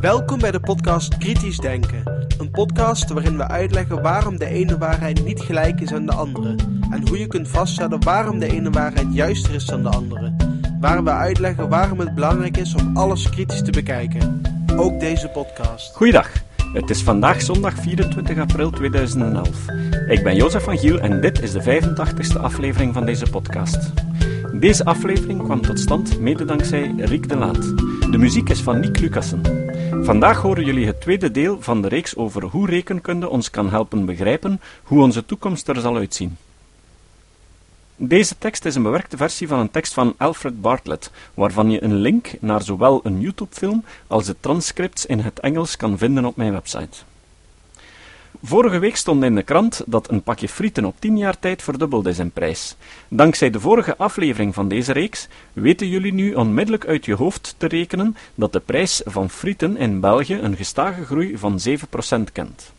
Welkom bij de podcast Kritisch Denken. Een podcast waarin we uitleggen waarom de ene waarheid niet gelijk is aan de andere. En hoe je kunt vaststellen waarom de ene waarheid juister is dan de andere. Waar we uitleggen waarom het belangrijk is om alles kritisch te bekijken. Ook deze podcast. Goeiedag, het is vandaag zondag 24 april 2011. Ik ben Jozef van Giel en dit is de 85ste aflevering van deze podcast. Deze aflevering kwam tot stand mede dankzij Riek de Laat. De muziek is van Nick Lucassen. Vandaag horen jullie het tweede deel van de reeks over hoe rekenkunde ons kan helpen begrijpen hoe onze toekomst er zal uitzien. Deze tekst is een bewerkte versie van een tekst van Alfred Bartlett, waarvan je een link naar zowel een YouTube-film als de transcripts in het Engels kan vinden op mijn website. Vorige week stond in de krant dat een pakje frieten op 10 jaar tijd verdubbeld is in prijs. Dankzij de vorige aflevering van deze reeks weten jullie nu onmiddellijk uit je hoofd te rekenen dat de prijs van frieten in België een gestage groei van 7% kent.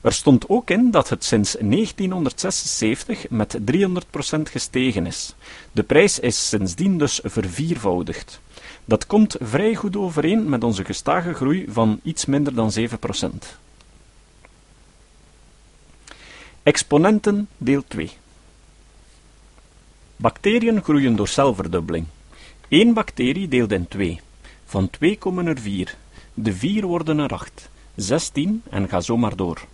Er stond ook in dat het sinds 1976 met 300% gestegen is. De prijs is sindsdien dus verviervoudigd. Dat komt vrij goed overeen met onze gestage groei van iets minder dan 7%. Exponenten deel 2 Bacteriën groeien door celverdubbeling. Eén bacterie deelt in 2. Van 2 komen er 4. De 4 worden er 8. 16 en ga zo maar door.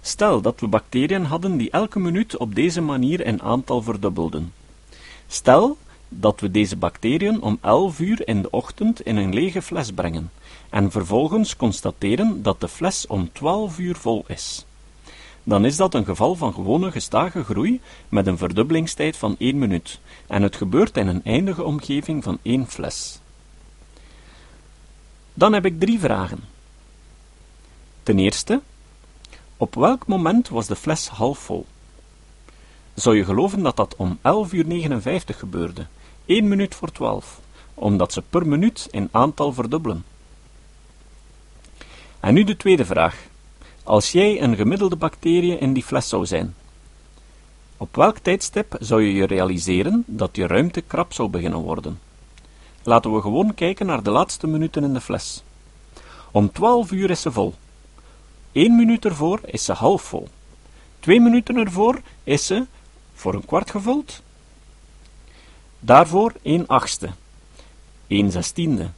Stel dat we bacteriën hadden die elke minuut op deze manier in aantal verdubbelden. Stel dat we deze bacteriën om 11 uur in de ochtend in een lege fles brengen en vervolgens constateren dat de fles om 12 uur vol is dan is dat een geval van gewone gestage groei met een verdubbelingstijd van 1 minuut, en het gebeurt in een eindige omgeving van één fles. Dan heb ik drie vragen. Ten eerste, op welk moment was de fles half vol? Zou je geloven dat dat om 11 uur 59 gebeurde, 1 minuut voor 12, omdat ze per minuut in aantal verdubbelen? En nu de tweede vraag. Als jij een gemiddelde bacterie in die fles zou zijn, op welk tijdstip zou je je realiseren dat je ruimte krap zou beginnen worden? Laten we gewoon kijken naar de laatste minuten in de fles. Om 12 uur is ze vol. 1 minuut ervoor is ze half vol. 2 minuten ervoor is ze voor een kwart gevuld. Daarvoor 1 achtste. 1 zestiende.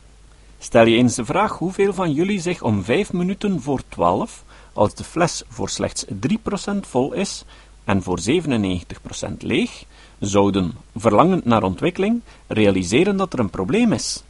Stel je eens de vraag hoeveel van jullie zich om 5 minuten voor 12 als de fles voor slechts 3% vol is en voor 97% leeg, zouden, verlangend naar ontwikkeling, realiseren dat er een probleem is.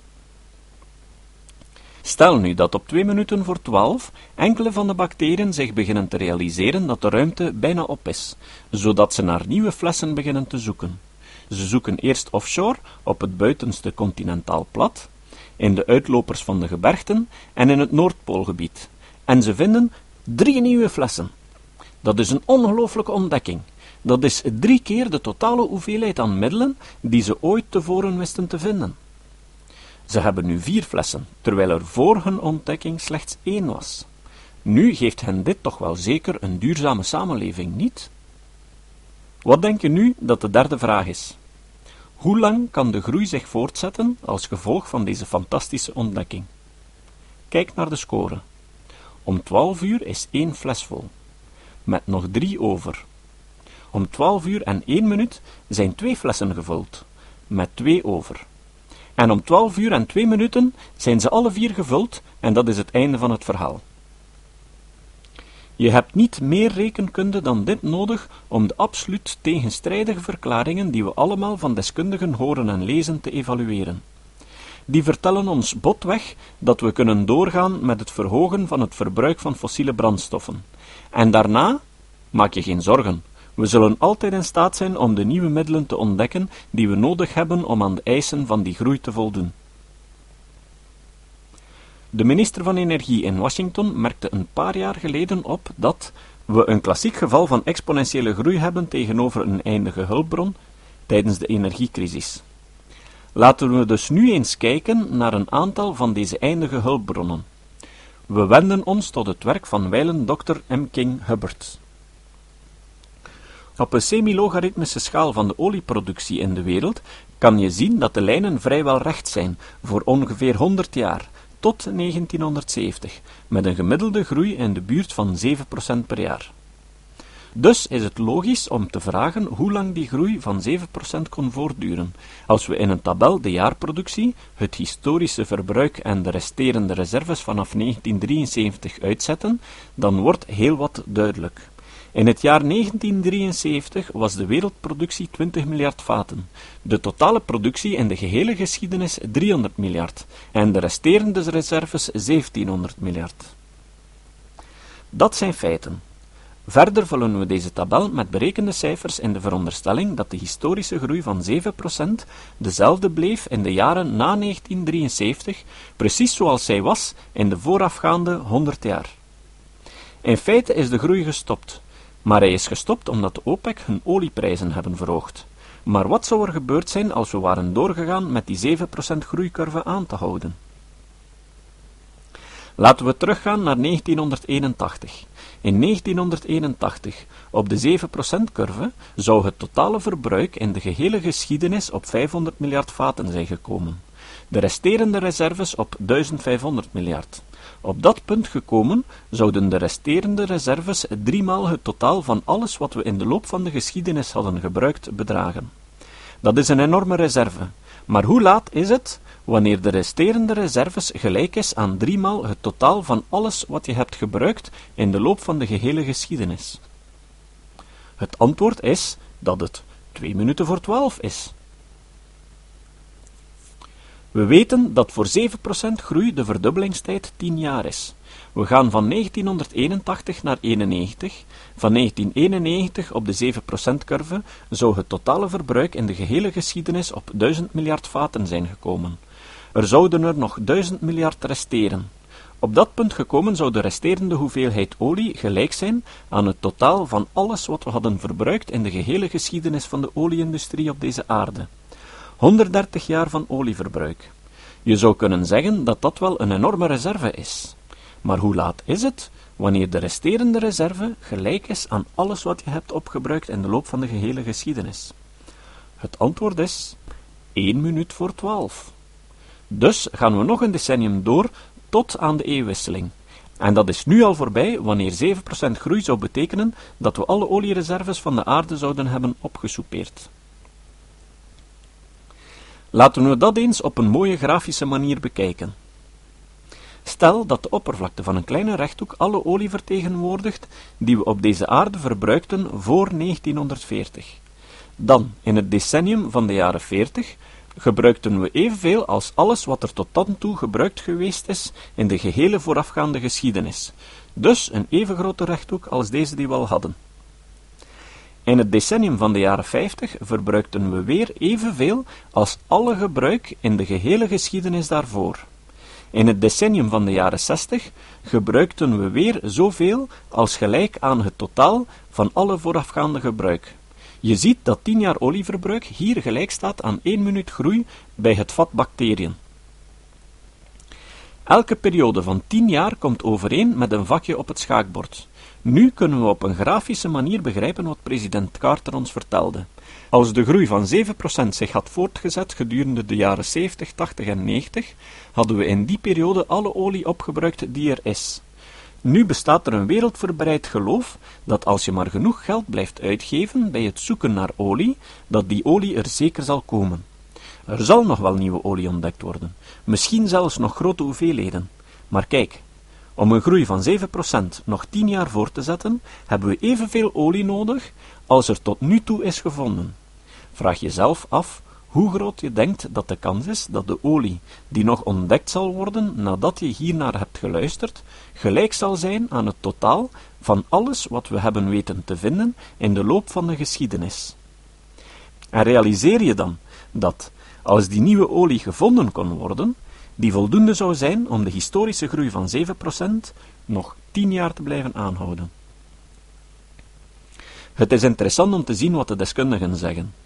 Stel nu dat op 2 minuten voor 12 enkele van de bacteriën zich beginnen te realiseren dat de ruimte bijna op is, zodat ze naar nieuwe flessen beginnen te zoeken. Ze zoeken eerst offshore, op het buitenste continentaal plat, in de uitlopers van de gebergten en in het Noordpoolgebied, en ze vinden Drie nieuwe flessen. Dat is een ongelooflijke ontdekking. Dat is drie keer de totale hoeveelheid aan middelen die ze ooit tevoren wisten te vinden. Ze hebben nu vier flessen, terwijl er voor hun ontdekking slechts één was. Nu geeft hen dit toch wel zeker een duurzame samenleving, niet? Wat denk je nu dat de derde vraag is? Hoe lang kan de groei zich voortzetten als gevolg van deze fantastische ontdekking? Kijk naar de score. Om twaalf uur is één fles vol, met nog drie over. Om twaalf uur en één minuut zijn twee flessen gevuld, met twee over. En om twaalf uur en twee minuten zijn ze alle vier gevuld, en dat is het einde van het verhaal. Je hebt niet meer rekenkunde dan dit nodig om de absoluut tegenstrijdige verklaringen die we allemaal van deskundigen horen en lezen te evalueren die vertellen ons botweg dat we kunnen doorgaan met het verhogen van het verbruik van fossiele brandstoffen. En daarna, maak je geen zorgen, we zullen altijd in staat zijn om de nieuwe middelen te ontdekken die we nodig hebben om aan de eisen van die groei te voldoen. De minister van Energie in Washington merkte een paar jaar geleden op dat we een klassiek geval van exponentiële groei hebben tegenover een eindige hulpbron tijdens de energiecrisis. Laten we dus nu eens kijken naar een aantal van deze eindige hulpbronnen. We wenden ons tot het werk van wijlen Dr. M. King Hubbard. Op een semi-logaritmische schaal van de olieproductie in de wereld kan je zien dat de lijnen vrijwel recht zijn voor ongeveer 100 jaar, tot 1970, met een gemiddelde groei in de buurt van 7% per jaar. Dus is het logisch om te vragen hoe lang die groei van 7% kon voortduren. Als we in een tabel de jaarproductie, het historische verbruik en de resterende reserves vanaf 1973 uitzetten, dan wordt heel wat duidelijk. In het jaar 1973 was de wereldproductie 20 miljard vaten, de totale productie in de gehele geschiedenis 300 miljard en de resterende reserves 1700 miljard. Dat zijn feiten. Verder vullen we deze tabel met berekende cijfers in de veronderstelling dat de historische groei van 7% dezelfde bleef in de jaren na 1973, precies zoals zij was in de voorafgaande 100 jaar. In feite is de groei gestopt, maar hij is gestopt omdat de OPEC hun olieprijzen hebben verhoogd. Maar wat zou er gebeurd zijn als we waren doorgegaan met die 7% groeicurve aan te houden? Laten we teruggaan naar 1981. In 1981, op de 7%-curve, zou het totale verbruik in de gehele geschiedenis op 500 miljard vaten zijn gekomen. De resterende reserves op 1500 miljard. Op dat punt gekomen, zouden de resterende reserves driemaal het totaal van alles wat we in de loop van de geschiedenis hadden gebruikt bedragen. Dat is een enorme reserve. Maar hoe laat is het wanneer de resterende reserves gelijk is aan driemaal het totaal van alles wat je hebt gebruikt in de loop van de gehele geschiedenis? Het antwoord is dat het 2 minuten voor 12 is. We weten dat voor 7% groei de verdubbelingstijd 10 jaar is. We gaan van 1981 naar 91. Van 1991 op de 7%-curve zou het totale verbruik in de gehele geschiedenis op 1000 miljard vaten zijn gekomen. Er zouden er nog 1000 miljard resteren. Op dat punt gekomen zou de resterende hoeveelheid olie gelijk zijn aan het totaal van alles wat we hadden verbruikt in de gehele geschiedenis van de olieindustrie op deze aarde. 130 jaar van olieverbruik. Je zou kunnen zeggen dat dat wel een enorme reserve is. Maar hoe laat is het wanneer de resterende reserve gelijk is aan alles wat je hebt opgebruikt in de loop van de gehele geschiedenis? Het antwoord is 1 minuut voor 12. Dus gaan we nog een decennium door tot aan de eeuwwisseling. En dat is nu al voorbij wanneer 7% groei zou betekenen dat we alle oliereserves van de aarde zouden hebben opgesoupeerd. Laten we dat eens op een mooie grafische manier bekijken. Stel dat de oppervlakte van een kleine rechthoek alle olie vertegenwoordigt die we op deze aarde verbruikten voor 1940. Dan, in het decennium van de jaren 40, gebruikten we evenveel als alles wat er tot dan toe gebruikt geweest is in de gehele voorafgaande geschiedenis, dus een even grote rechthoek als deze die we al hadden. In het decennium van de jaren 50 verbruikten we weer evenveel als alle gebruik in de gehele geschiedenis daarvoor. In het decennium van de jaren 60 gebruikten we weer zoveel als gelijk aan het totaal van alle voorafgaande gebruik. Je ziet dat 10 jaar olieverbruik hier gelijk staat aan 1 minuut groei bij het vat bacteriën. Elke periode van 10 jaar komt overeen met een vakje op het schaakbord. Nu kunnen we op een grafische manier begrijpen wat president Carter ons vertelde. Als de groei van 7% zich had voortgezet gedurende de jaren 70, 80 en 90, hadden we in die periode alle olie opgebruikt die er is. Nu bestaat er een wereldverbreid geloof dat als je maar genoeg geld blijft uitgeven bij het zoeken naar olie, dat die olie er zeker zal komen. Er zal nog wel nieuwe olie ontdekt worden, misschien zelfs nog grote hoeveelheden. Maar kijk, om een groei van 7% nog 10 jaar voor te zetten, hebben we evenveel olie nodig als er tot nu toe is gevonden. Vraag jezelf af hoe groot je denkt dat de kans is dat de olie, die nog ontdekt zal worden nadat je hiernaar hebt geluisterd, gelijk zal zijn aan het totaal van alles wat we hebben weten te vinden in de loop van de geschiedenis. En realiseer je dan dat, als die nieuwe olie gevonden kon worden, die voldoende zou zijn om de historische groei van 7% nog 10 jaar te blijven aanhouden. Het is interessant om te zien wat de deskundigen zeggen.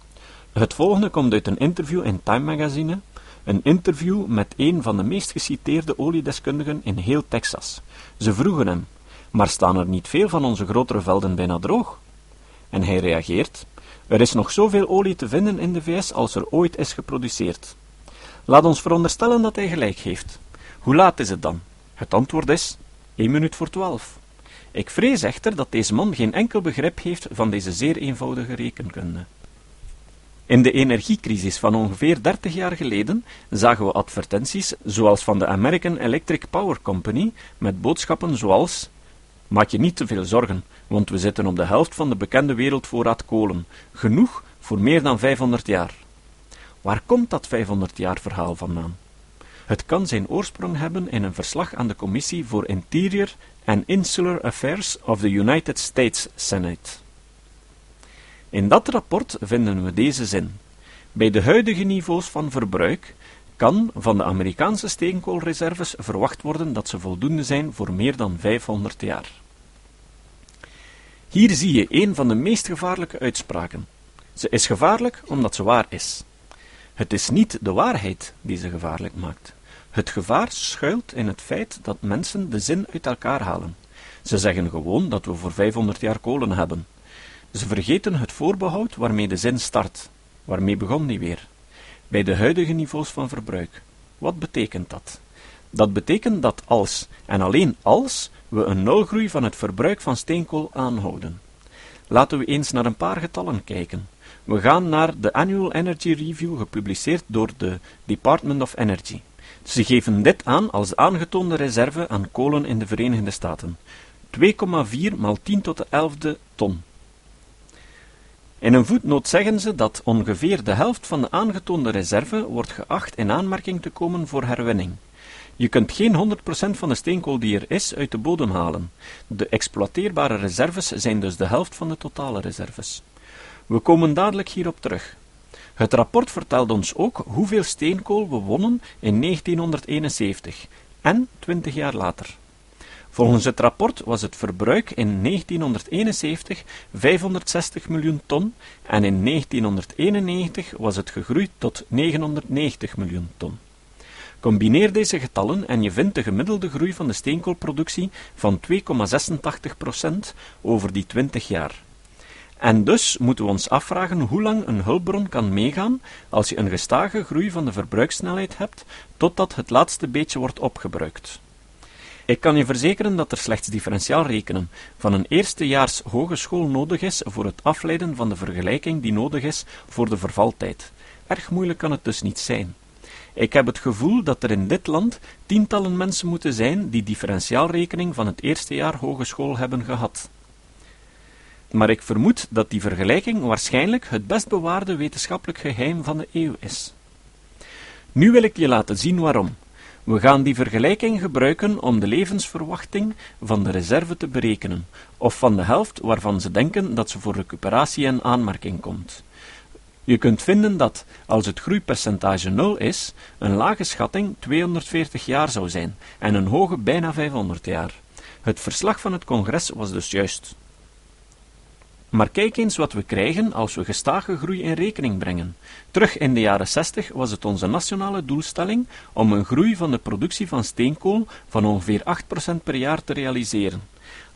Het volgende komt uit een interview in Time Magazine, een interview met een van de meest geciteerde oliedeskundigen in heel Texas. Ze vroegen hem, maar staan er niet veel van onze grotere velden bijna droog? En hij reageert, Er is nog zoveel olie te vinden in de VS als er ooit is geproduceerd. Laat ons veronderstellen dat hij gelijk heeft. Hoe laat is het dan? Het antwoord is 1 minuut voor 12. Ik vrees echter dat deze man geen enkel begrip heeft van deze zeer eenvoudige rekenkunde. In de energiecrisis van ongeveer 30 jaar geleden zagen we advertenties zoals van de American Electric Power Company met boodschappen zoals Maak je niet te veel zorgen, want we zitten op de helft van de bekende wereldvoorraad kolen, genoeg voor meer dan 500 jaar. Waar komt dat 500 jaar verhaal vandaan? Het kan zijn oorsprong hebben in een verslag aan de Commissie voor Interior and Insular Affairs of the United States Senate. In dat rapport vinden we deze zin. Bij de huidige niveaus van verbruik kan van de Amerikaanse steenkoolreserves verwacht worden dat ze voldoende zijn voor meer dan 500 jaar. Hier zie je een van de meest gevaarlijke uitspraken. Ze is gevaarlijk omdat ze waar is. Het is niet de waarheid die ze gevaarlijk maakt. Het gevaar schuilt in het feit dat mensen de zin uit elkaar halen. Ze zeggen gewoon dat we voor 500 jaar kolen hebben. Ze vergeten het voorbehoud waarmee de zin start. Waarmee begon die weer? Bij de huidige niveaus van verbruik. Wat betekent dat? Dat betekent dat als, en alleen als, we een nulgroei van het verbruik van steenkool aanhouden. Laten we eens naar een paar getallen kijken. We gaan naar de Annual Energy Review gepubliceerd door de Department of Energy. Ze geven dit aan als de aangetoonde reserve aan kolen in de Verenigde Staten. 2,4 maal 10 tot de 11e ton. In een voetnoot zeggen ze dat ongeveer de helft van de aangetoonde reserve wordt geacht in aanmerking te komen voor herwinning. Je kunt geen 100% van de steenkool die er is uit de bodem halen. De exploiteerbare reserves zijn dus de helft van de totale reserves. We komen dadelijk hierop terug. Het rapport vertelt ons ook hoeveel steenkool we wonnen in 1971 en 20 jaar later. Volgens het rapport was het verbruik in 1971 560 miljoen ton en in 1991 was het gegroeid tot 990 miljoen ton. Combineer deze getallen en je vindt de gemiddelde groei van de steenkoolproductie van 2,86% over die 20 jaar. En dus moeten we ons afvragen hoe lang een hulpbron kan meegaan als je een gestage groei van de verbruikssnelheid hebt totdat het laatste beetje wordt opgebruikt. Ik kan je verzekeren dat er slechts differentiaal rekenen van een eerstejaars hogeschool nodig is voor het afleiden van de vergelijking die nodig is voor de vervaltijd. Erg moeilijk kan het dus niet zijn. Ik heb het gevoel dat er in dit land tientallen mensen moeten zijn die differentiaalrekening van het eerste jaar hogeschool hebben gehad. Maar ik vermoed dat die vergelijking waarschijnlijk het best bewaarde wetenschappelijk geheim van de eeuw is. Nu wil ik je laten zien waarom. We gaan die vergelijking gebruiken om de levensverwachting van de reserve te berekenen, of van de helft waarvan ze denken dat ze voor recuperatie in aanmerking komt. Je kunt vinden dat, als het groeipercentage 0 is, een lage schatting 240 jaar zou zijn en een hoge bijna 500 jaar. Het verslag van het congres was dus juist. Maar kijk eens wat we krijgen als we gestage groei in rekening brengen. Terug in de jaren 60 was het onze nationale doelstelling om een groei van de productie van steenkool van ongeveer 8% per jaar te realiseren.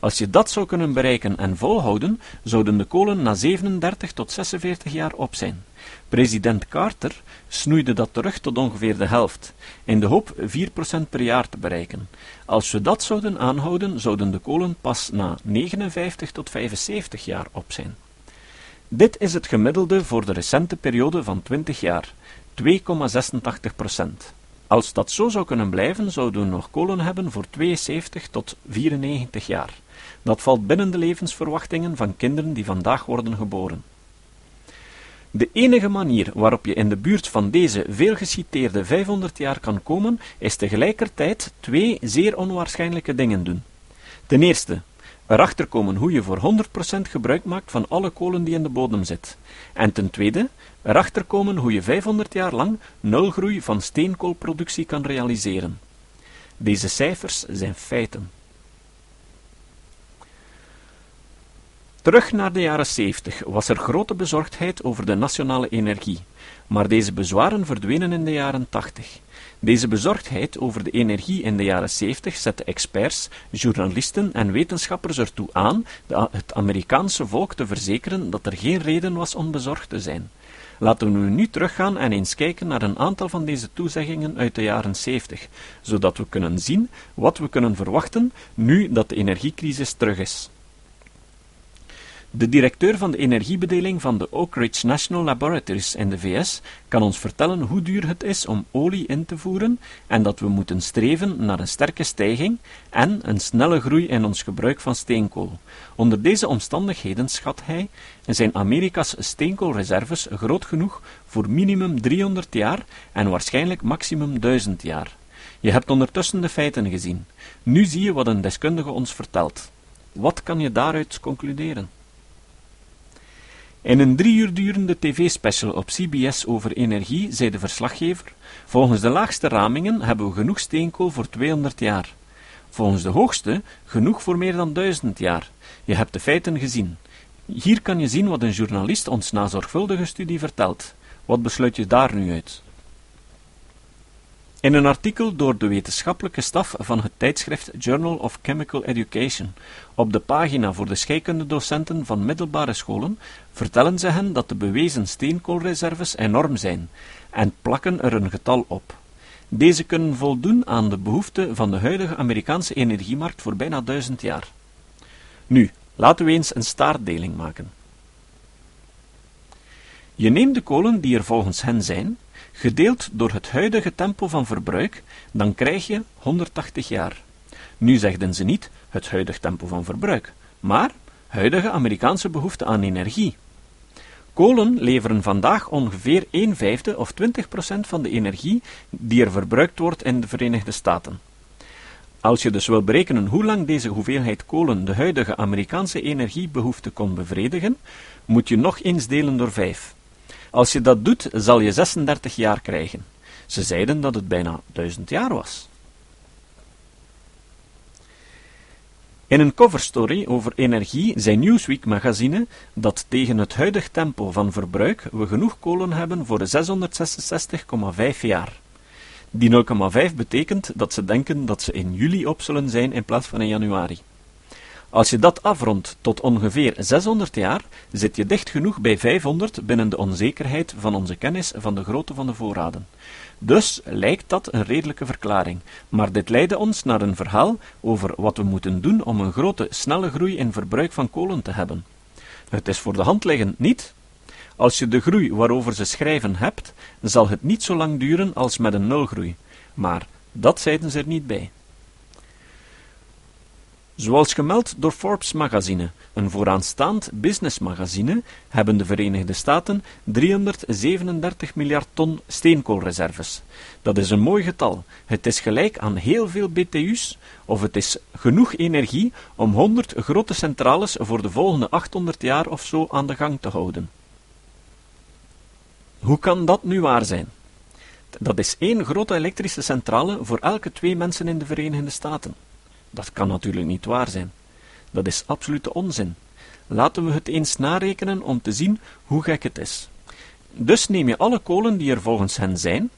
Als je dat zou kunnen bereiken en volhouden, zouden de kolen na 37 tot 46 jaar op zijn. President Carter snoeide dat terug tot ongeveer de helft, in de hoop 4% per jaar te bereiken. Als we dat zouden aanhouden, zouden de kolen pas na 59 tot 75 jaar op zijn. Dit is het gemiddelde voor de recente periode van 20 jaar, 2,86%. Als dat zo zou kunnen blijven, zouden we nog kolen hebben voor 72 tot 94 jaar. Dat valt binnen de levensverwachtingen van kinderen die vandaag worden geboren. De enige manier waarop je in de buurt van deze veelgeciteerde 500 jaar kan komen, is tegelijkertijd twee zeer onwaarschijnlijke dingen doen. Ten eerste, erachter komen hoe je voor 100% gebruik maakt van alle kolen die in de bodem zit. En ten tweede, erachter komen hoe je 500 jaar lang nulgroei van steenkoolproductie kan realiseren. Deze cijfers zijn feiten. Terug naar de jaren 70 was er grote bezorgdheid over de nationale energie. maar deze bezwaren verdwenen in de jaren 80. Deze bezorgdheid over de energie in de jaren 70 zette experts, journalisten en wetenschappers ertoe aan het Amerikaanse volk te verzekeren dat er geen reden was om bezorgd te zijn. Laten we nu teruggaan en eens kijken naar een aantal van deze toezeggingen uit de jaren 70, zodat we kunnen zien wat we kunnen verwachten nu dat de energiecrisis terug is. De directeur van de energiebedeling van de Oak Ridge National Laboratories in de VS kan ons vertellen hoe duur het is om olie in te voeren en dat we moeten streven naar een sterke stijging en een snelle groei in ons gebruik van steenkool. Onder deze omstandigheden schat hij zijn Amerika's steenkoolreserves groot genoeg voor minimum 300 jaar en waarschijnlijk maximum 1000 jaar. Je hebt ondertussen de feiten gezien. Nu zie je wat een deskundige ons vertelt. Wat kan je daaruit concluderen? In een drie uur durende tv-special op CBS over energie zei de verslaggever: Volgens de laagste ramingen hebben we genoeg steenkool voor 200 jaar. Volgens de hoogste genoeg voor meer dan 1000 jaar. Je hebt de feiten gezien. Hier kan je zien wat een journalist ons na zorgvuldige studie vertelt. Wat besluit je daar nu uit? In een artikel door de wetenschappelijke staf van het tijdschrift Journal of Chemical Education op de pagina voor de scheikundedocenten van middelbare scholen vertellen ze hen dat de bewezen steenkoolreserves enorm zijn en plakken er een getal op. Deze kunnen voldoen aan de behoeften van de huidige Amerikaanse energiemarkt voor bijna duizend jaar. Nu, laten we eens een staartdeling maken. Je neemt de kolen die er volgens hen zijn, gedeeld door het huidige tempo van verbruik, dan krijg je 180 jaar. Nu zegden ze niet het huidige tempo van verbruik, maar huidige Amerikaanse behoefte aan energie. Kolen leveren vandaag ongeveer 1 vijfde of 20 procent van de energie die er verbruikt wordt in de Verenigde Staten. Als je dus wil berekenen hoe lang deze hoeveelheid kolen de huidige Amerikaanse energiebehoefte kon bevredigen, moet je nog eens delen door 5. Als je dat doet, zal je 36 jaar krijgen. Ze zeiden dat het bijna 1000 jaar was. In een coverstory over energie zei Newsweek magazine dat tegen het huidig tempo van verbruik we genoeg kolen hebben voor 666,5 jaar. Die 0,5 betekent dat ze denken dat ze in juli op zullen zijn in plaats van in januari. Als je dat afrondt tot ongeveer 600 jaar, zit je dicht genoeg bij 500 binnen de onzekerheid van onze kennis van de grootte van de voorraden. Dus lijkt dat een redelijke verklaring, maar dit leidde ons naar een verhaal over wat we moeten doen om een grote, snelle groei in verbruik van kolen te hebben. Het is voor de hand liggend niet. Als je de groei waarover ze schrijven hebt, zal het niet zo lang duren als met een nulgroei, maar dat zeiden ze er niet bij. Zoals gemeld door Forbes magazine, een vooraanstaand businessmagazine, hebben de Verenigde Staten 337 miljard ton steenkoolreserves. Dat is een mooi getal. Het is gelijk aan heel veel BTU's, of het is genoeg energie om 100 grote centrales voor de volgende 800 jaar of zo aan de gang te houden. Hoe kan dat nu waar zijn? Dat is één grote elektrische centrale voor elke twee mensen in de Verenigde Staten. Dat kan natuurlijk niet waar zijn. Dat is absolute onzin. Laten we het eens narekenen om te zien hoe gek het is. Dus neem je alle kolen die er volgens hen zijn,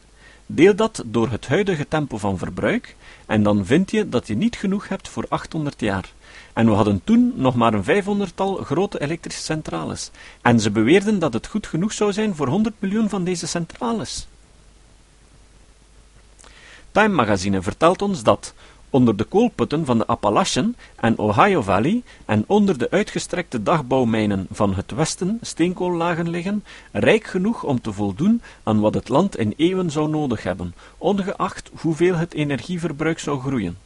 deel dat door het huidige tempo van verbruik, en dan vind je dat je niet genoeg hebt voor 800 jaar. En we hadden toen nog maar een vijfhonderdtal grote elektrische centrales. En ze beweerden dat het goed genoeg zou zijn voor 100 miljoen van deze centrales. Time Magazine vertelt ons dat, onder de koolputten van de Appalachen en Ohio Valley en onder de uitgestrekte dagbouwmijnen van het westen steenkoollagen liggen, rijk genoeg om te voldoen aan wat het land in eeuwen zou nodig hebben, ongeacht hoeveel het energieverbruik zou groeien.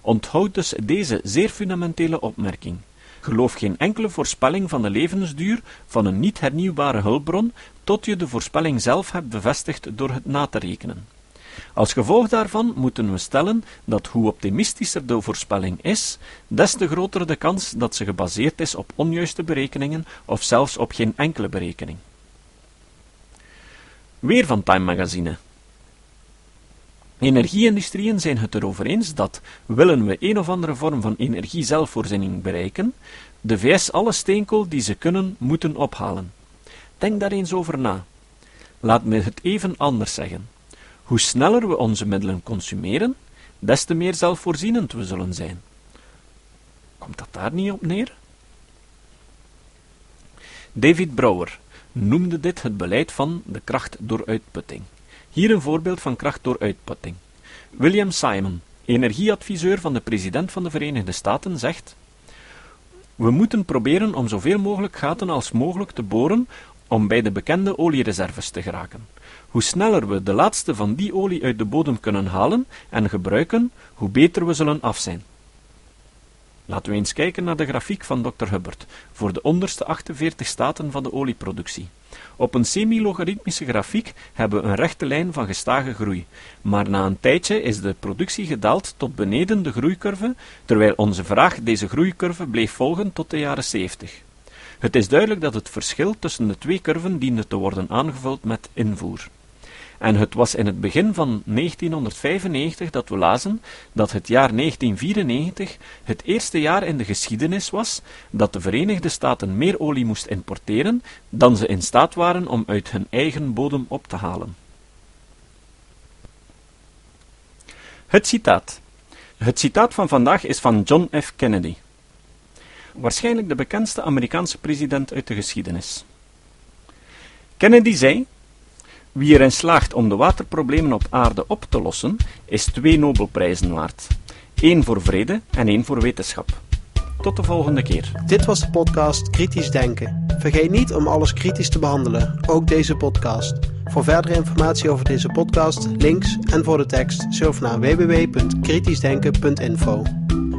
Onthoud dus deze zeer fundamentele opmerking. Geloof geen enkele voorspelling van de levensduur van een niet hernieuwbare hulpbron, tot je de voorspelling zelf hebt bevestigd door het na te rekenen. Als gevolg daarvan moeten we stellen dat hoe optimistischer de voorspelling is, des te groter de kans dat ze gebaseerd is op onjuiste berekeningen of zelfs op geen enkele berekening. Weer van Time Magazine. Energieindustrieën zijn het erover eens dat, willen we een of andere vorm van energiezelfvoorziening bereiken, de VS alle steenkool die ze kunnen moeten ophalen. Denk daar eens over na. Laat me het even anders zeggen. Hoe sneller we onze middelen consumeren, des te meer zelfvoorzienend we zullen zijn. Komt dat daar niet op neer? David Brouwer noemde dit het beleid van de kracht door uitputting. Hier een voorbeeld van kracht door uitputting. William Simon, energieadviseur van de president van de Verenigde Staten, zegt: We moeten proberen om zoveel mogelijk gaten als mogelijk te boren om bij de bekende oliereserves te geraken. Hoe sneller we de laatste van die olie uit de bodem kunnen halen en gebruiken, hoe beter we zullen af zijn. Laten we eens kijken naar de grafiek van Dr. Hubbard voor de onderste 48 staten van de olieproductie. Op een semi-logaritmische grafiek hebben we een rechte lijn van gestage groei, maar na een tijdje is de productie gedaald tot beneden de groeicurve, terwijl onze vraag deze groeicurve bleef volgen tot de jaren 70. Het is duidelijk dat het verschil tussen de twee curven diende te worden aangevuld met invoer. En het was in het begin van 1995 dat we lazen dat het jaar 1994 het eerste jaar in de geschiedenis was dat de Verenigde Staten meer olie moest importeren dan ze in staat waren om uit hun eigen bodem op te halen. Het citaat. Het citaat van vandaag is van John F. Kennedy. Waarschijnlijk de bekendste Amerikaanse president uit de geschiedenis. Kennedy zei wie erin slaagt om de waterproblemen op aarde op te lossen, is twee Nobelprijzen waard. Eén voor vrede en één voor wetenschap. Tot de volgende keer. Dit was de podcast Kritisch Denken. Vergeet niet om alles kritisch te behandelen, ook deze podcast. Voor verdere informatie over deze podcast, links en voor de tekst, surf naar www.kritischdenken.info.